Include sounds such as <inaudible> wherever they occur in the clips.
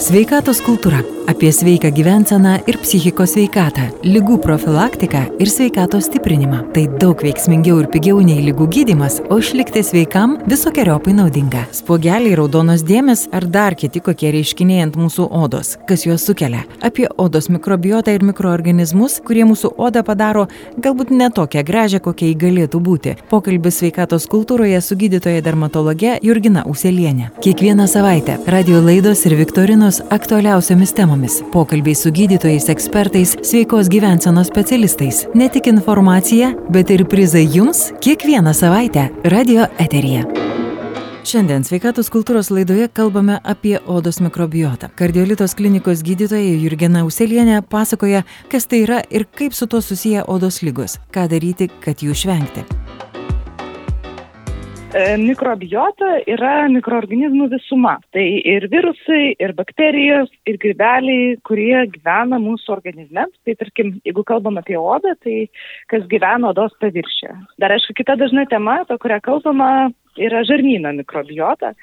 Sveikatos kultūra - apie sveiką gyvenseną ir psichikos sveikatą, lygų profilaktiką ir sveikatos stiprinimą. Tai daug veiksmingiau ir pigiau nei lygų gydimas, o išlikti sveikam visokiojopai naudinga. Spogeliai, raudonos dėmes ar dar kiti kokie reiškiniai ant mūsų odos, kas juos sukelia. Apie odos mikrobiotą ir mikroorganizmus, kurie mūsų odą padaro galbūt netokią gražią, kokia jį galėtų būti. Pokalbis sveikatos kultūroje su gydytoja dermatologe Jurgina Uselienė. Kiekvieną savaitę radio laidos ir viktorinos aktualiausiomis temomis. Pokalbiai su gydytojais, ekspertais, sveikos gyvensenos specialistais. Ne tik informacija, bet ir prizai jums kiekvieną savaitę radio eterija. Šiandien sveikatos kultūros laidoje kalbame apie odos mikrobiotą. Kardiolitos klinikos gydytoja Jurgena Uselienė pasakoja, kas tai yra ir kaip su to susiję odos lygos, ką daryti, kad jų išvengti. E, mikrobiota yra mikroorganizmų visuma. Tai ir virusai, ir bakterijos, ir grybeliai, kurie gyvena mūsų organizme. Tai tarkim, jeigu kalbam apie odą, tai kas gyvena odos paviršė. Dar aišku, kita dažna tema, apie kurią kalbama, yra žarnyno mikrobiota.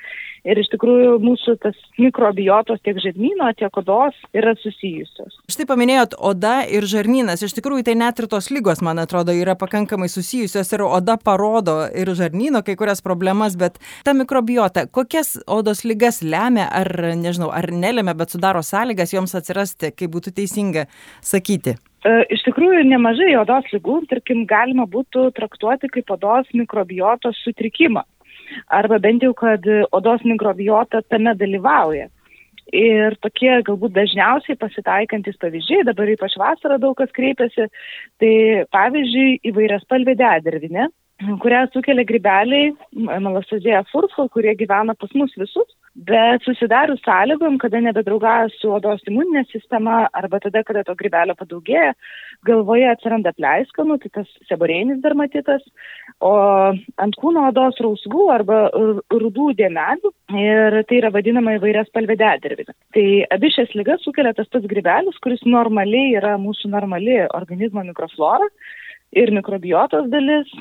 Ir iš tikrųjų mūsų tas mikrobiotos tiek žarnyno, tiek odos yra susijusios. Štai paminėjot oda ir žarnynas. Iš tikrųjų tai net ir tos lygos, man atrodo, yra pakankamai susijusios ir oda parodo ir žarnyno kai kurias problemas, bet ta mikrobiota, kokias odos lygas lemia ar, nežinau, ar nelemia, bet sudaro sąlygas joms atsirasti, kaip būtų teisinga sakyti. E, iš tikrųjų, nemažai odos lygų, tarkim, galima būtų traktuoti kaip odos mikrobiotos sutrikimą arba bent jau, kad odos mikrobiota tame dalyvauja. Ir tokie galbūt dažniausiai pasitaikantis pavyzdžiai, dabar ypač vasarą daug kas kreipiasi, tai pavyzdžiui įvairias spalvė dedervinė, kurią sukelia grybeliai, malastazėja furfo, kurie gyvena pas mus visus bet susidarius sąlygom, kada nebedraugauja su odos imuninė sistema arba tada, kada to grybelio padaugėja, galvoje atsiranda pleiskanų, tai tas seborėjinis dermatitas, o ant kūno odos rausvų arba rudų dėmelių ir tai yra vadinama įvairias palvededervinė. Tai abi šias lygas sukelia tas pats grybelis, kuris normaliai yra mūsų normali organizmo mikroflora ir mikrobiotos dalis,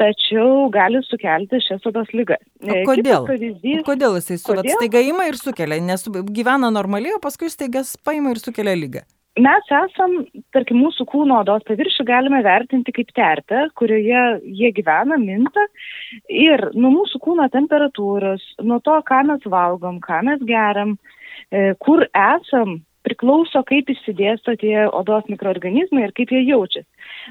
tačiau gali sukelti šias odos lygas. O kodėl? Pavyzdys, kodėl jisai su, kodėl? staiga ima ir sukelia, nes gyvena normaliai, o paskui staiga paima ir sukelia lygą? Mes esam, tarkim, mūsų kūno odos paviršių galime vertinti kaip terpę, kurioje jie gyvena, minta ir nuo mūsų kūno temperatūros, nuo to, ką mes valgom, ką mes geriam, e, kur esam, priklauso, kaip išsidėsto tie odos mikroorganizmai ir kaip jie jaučiasi.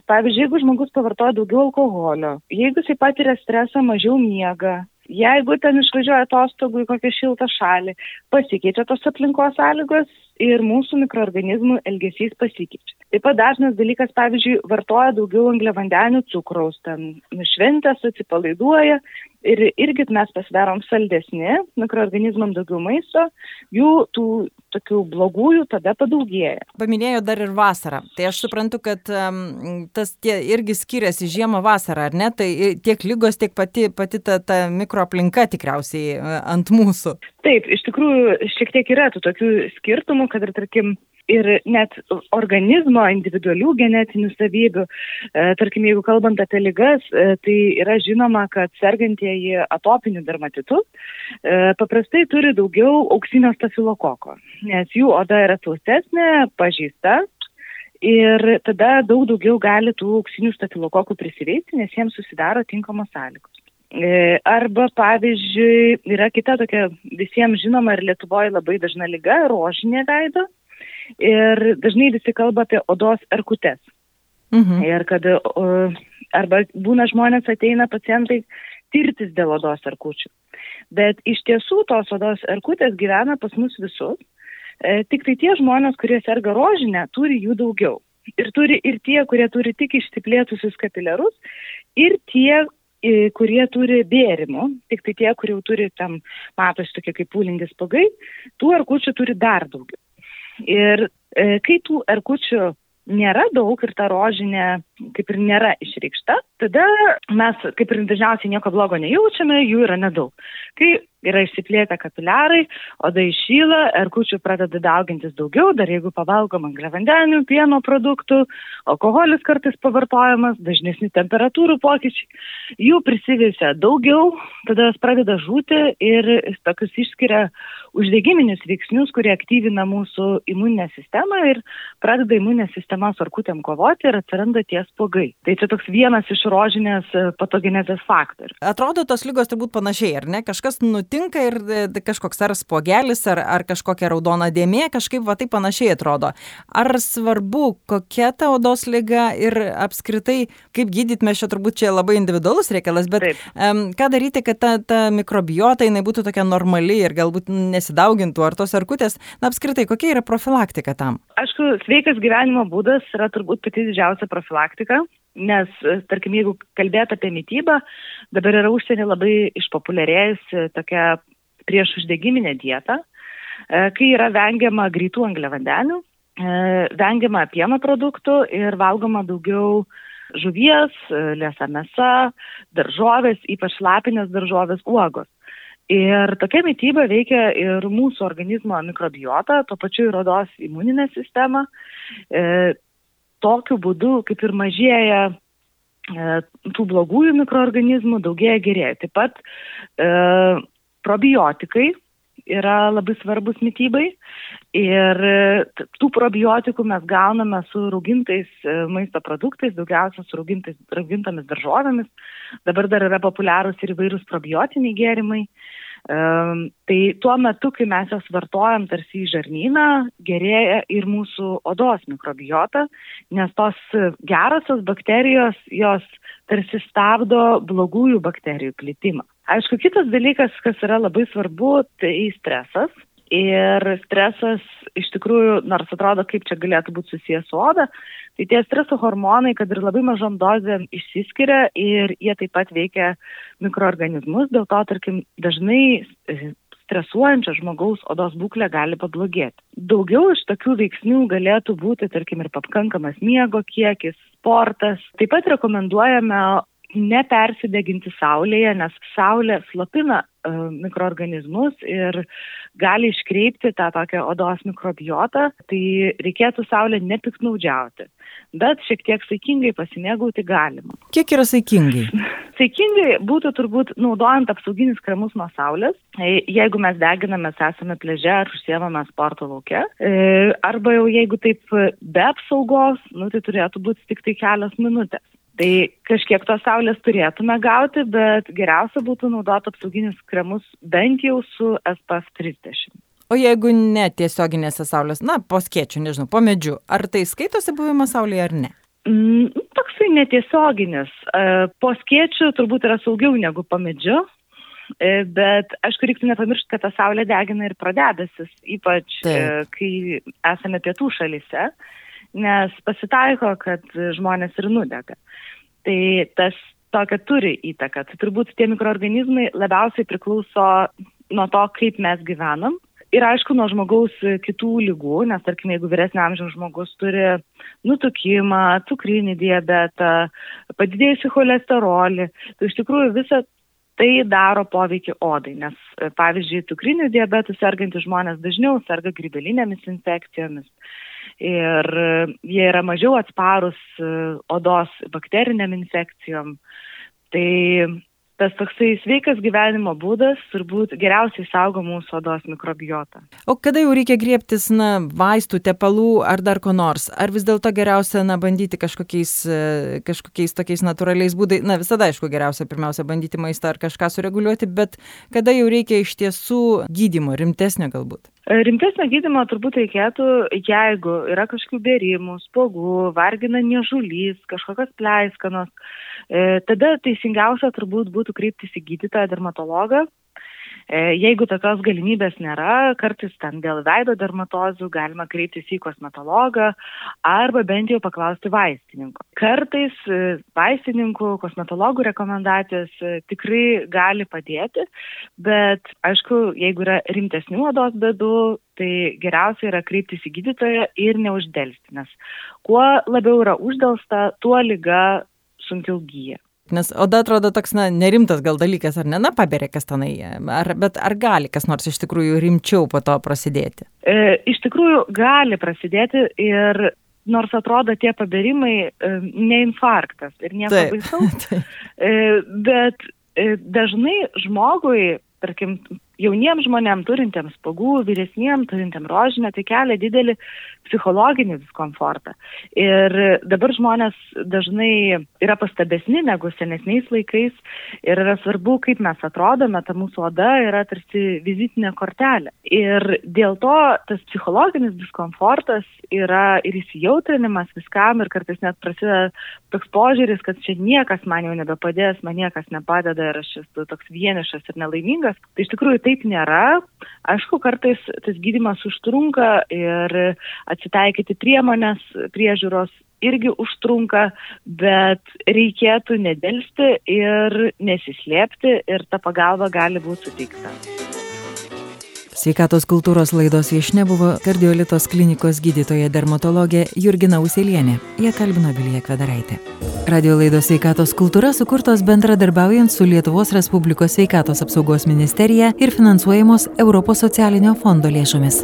Pavyzdžiui, jeigu žmogus pavartoja daugiau alkoholio, jeigu jisai patiria stresą, mažiau miega, jeigu ten išvažiuoja atostogų į kokią šiltą šalį, pasikeičia tos aplinkos sąlygos ir mūsų mikroorganizmų elgesys pasikeičia. Taip pat dažnas dalykas, pavyzdžiui, vartoja daugiau angliavandenių cukraus, ten nušventęs atsipalaiduoja ir irgi mes pasidarom saldesni, mikroorganizmam daugiau maisto, jų tų tokių blogųjų tada padaugėja. Paminėjo dar ir vasarą. Tai aš suprantu, kad um, tas tie irgi skiriasi žiemą vasarą, ar ne? Tai tiek lygos, tiek pati, pati ta, ta mikroaplinka tikriausiai uh, ant mūsų. Taip, iš tikrųjų šiek tiek yra tų tokių skirtumų, kad ir tarkim ir net organizmo individualių genetinių savybių. E, tarkim, jeigu kalbant apie ligas, e, tai yra žinoma, kad sergantieji atopiniu dermatitu e, paprastai turi daugiau auksinio stafilokoko, nes jų oda yra sausesnė, pažįsta. Ir tada daug daugiau gali tų auksinių stafilokokų prisiveisti, nes jiems susidaro tinkamos sąlygos. Arba, pavyzdžiui, yra kita tokia visiems žinoma ir Lietuvoje labai dažna lyga - rožinė veido ir dažnai visi kalba apie odos erkutes. Mhm. Ir kad arba būna žmonės ateina pacientai tirtis dėl odos erkučių. Bet iš tiesų tos odos erkutės gyvena pas mus visus. E, tik tai tie žmonės, kurie serga rožinę, turi jų daugiau. Ir turi ir tie, kurie turi tik išsiplėtusius kapilerus, ir tie, kurie turi bėrimų, tik tai tie, kurie jau turi tam, matosi tokie kaip pūlingis pagai, tų arkučių turi dar daugiau. Ir e, kai tų erkučių nėra daug ir ta rožinė kaip ir nėra išreikšta, tada mes kaip ir dažniausiai nieko blogo nejaučiame, jų yra nedaug. Kai yra išsiplėtę kapiliarai, oda išyla, erkučių pradeda daugintis daugiau, dar jeigu pavalgom angliavandenių, pieno produktų, alkoholis kartais pavartojamas, dažnesni temperatūrų pokyčiai, jų prisivėsia daugiau, tada jos pradeda žūti ir tokius išskiria uždegiminius veiksnius, kurie aktyvina mūsų imuninę sistemą ir pradeda imuninė sistema su arkutėm kovoti ir atsiranda tie spogai. Tai čia toks vienas iš rožinės e, patogenezės faktorių. Atrodo, tos lygos turbūt panašiai, ar ne? Kažkas nutinka ir e, kažkoks ar spogelis, ar, ar kažkokia raudona dėmė, kažkaip va tai panašiai atrodo. Ar svarbu, kokia ta odos lyga ir apskritai, kaip gydyti, mes čia turbūt čia labai individualus reikalas, bet um, ką daryti, kad ta, ta mikrobiota jinai būtų tokia normali ir galbūt nesidaugintų, ar tos arkutės, na apskritai, kokia yra profilaktika tam? Aišku, sveikas gyvenimo būdas yra turbūt pati didžiausia profilaktika, nes, tarkim, jeigu kalbėt apie mytybą, dabar yra užsienį labai išpopuliarėjusi tokia prieš uždegiminę dietą, e, kai yra vengiama greitų angliavandenių, e, vengiama pieno produktų ir valgoma daugiau žuvies, e, liesa mėsa, daržovės, ypač lapinės daržovės, uogos. Ir tokia mytyba veikia ir mūsų organizmo mikrobiotą, tuo pačiu ir odos imuninę sistemą. E, tokiu būdu kaip ir mažėja e, tų blogųjų mikroorganizmų, daugėja gerėja. Taip pat e, probiotikai yra labai svarbus mytybai ir tų probiotikų mes gauname su raugintais e, maisto produktais, daugiausia su raugintomis daržovėmis. Dabar dar yra populiarūs ir įvairūs probiotiniai gėrimai. Um, tai tuo metu, kai mes jas vartojam tarsi į žarnyną, gerėja ir mūsų odos mikrobiota, nes tos gerosios bakterijos, jos tarsi stabdo blogųjų bakterijų plitimą. Aišku, kitas dalykas, kas yra labai svarbu, tai stresas. Ir stresas iš tikrųjų, nors atrodo, kaip čia galėtų būti susijęs su oda, tai tie streso hormonai, kad ir labai mažom dozėm išsiskiria ir jie taip pat veikia mikroorganizmus, dėl to, tarkim, dažnai stresuojančio žmogaus odos būklė gali pablogėti. Daugiau iš tokių veiksnių galėtų būti, tarkim, ir pakankamas miego kiekis, sportas. Taip pat rekomenduojame nepersideginti saulėje, nes saulė slopina uh, mikroorganizmus ir gali iškreipti tą tokią odos mikrobiotą, tai reikėtų saulė nepiknaudžiauti. Bet šiek tiek saikingai pasimėgauti galima. Kiek yra saikingai? <laughs> Saikingai būtų turbūt naudojant apsauginius kremus nuo saulės, e, jeigu mes deginamės, esame pleže ar užsiemame sporto lauke. E, arba jau jeigu taip be apsaugos, nu, tai turėtų būti tik tai kelios minutės. Tai kažkiek tos saulės turėtume gauti, bet geriausia būtų naudoti apsauginius kremus bent jau su SPF 30. O jeigu ne tiesioginėse saulės, na, po skėčių, nežinau, po medžiu, ar tai skaitosi buvimas saulėje ar ne? Mm, toksai netiesioginis. E, po skėčių turbūt yra saugiau negu po medžiu, e, bet aišku, reiktų nepamiršti, kad ta saulė degina ir pradedasis, ypač e, Taip. kai esame pietų šalyse nes pasitaiko, kad žmonės ir nudega. Tai tas tokia turi įtaką. Tai turbūt tie mikroorganizmai labiausiai priklauso nuo to, kaip mes gyvenam. Ir aišku, nuo žmogaus kitų lygų, nes tarkim, jeigu vyresnio amžiaus žmogus turi nutukimą, cukrinį diabetą, padidėjusi cholesterolį, tai iš tikrųjų visą tai daro poveikį odai, nes pavyzdžiui, cukrinių diabetų sergantys žmonės dažniau serga grybelinėmis infekcijomis ir jie yra mažiau atsparus e, odos bakteriniam infekcijom. Tai tas toksai sveikas gyvenimo būdas turbūt geriausiai saugo mūsų odos mikrobiotą. O kada jau reikia griebtis, na, vaistų, tepalų ar dar ko nors? Ar vis dėlto geriausia, na, bandyti kažkokiais, e, kažkokiais tokiais natūraliais būdais, na, visada aišku, geriausia pirmiausia bandyti maistą ar kažką sureguliuoti, bet kada jau reikia iš tiesų gydimo, rimtesnio galbūt? E, rimtesnio gydimo turbūt reikėtų, jeigu yra kažkokių bėrimų, spogų, vargina niežulys, kažkokios pleiskanos, e, tada teisingiausia turbūt būtų kreiptis į gydytoją dermatologą. E, jeigu tokios galimybės nėra, kartais ten dėl veido dermatozių galima kreiptis į kosmetologą arba bent jau paklausti vaistininko. Kartais e, vaistininkų, kosmetologų rekomendacijos e, tikrai gali padėti, bet aišku, jeigu yra rimtesnių odos bėdų, tai geriausia yra kreiptis į gydytoją ir neuždelsti, nes kuo labiau yra uždelsta, tuo lyga sunkiau gyja. Nes oda atrodo toks, na, nerimtas gal dalykas, ar ne, na, paberė kas tenai, ar, bet ar gali kas nors iš tikrųjų rimčiau po to prasidėti? E, iš tikrųjų gali prasidėti ir nors atrodo tie paberimai e, ne infarktas ir nieko baisaus, <laughs> e, bet e, dažnai žmogui, tarkim, jauniems žmonėms turintiems spagų, vyresniems turintiems rožinę, tai kelia didelį psichologinį diskomfortą. Ir dabar žmonės dažnai yra pastabesni negu senesniais laikais ir yra svarbu, kaip mes atrodome, ta mūsų oda yra tarsi vizitinė kortelė. Ir dėl to tas psichologinis diskomfortas yra ir įsijautrinimas viskam ir kartais net prasideda toks požiūris, kad čia niekas man jau nebepadės, man niekas nepadeda ir aš esu toks vienišas ir nelaimingas. Tai iš tikrųjų taip nėra. Aišku, kartais tas gydimas užtrunka ir atsitaikyti priemonės priežiūros irgi užtrunka, bet reikėtų nedelsti ir nesislėpti ir ta pagalba gali būti suteikta. Sveikatos kultūros laidos viešne buvo kardiolitos klinikos gydytoja dermatologė Jurgina Uselienė. Jie kalbino Vilija Kvedaraitė. Radio laidos sveikatos kultūra sukurtos bendradarbiaujant su Lietuvos Respublikos sveikatos apsaugos ministerija ir finansuojamos Europos socialinio fondo lėšomis.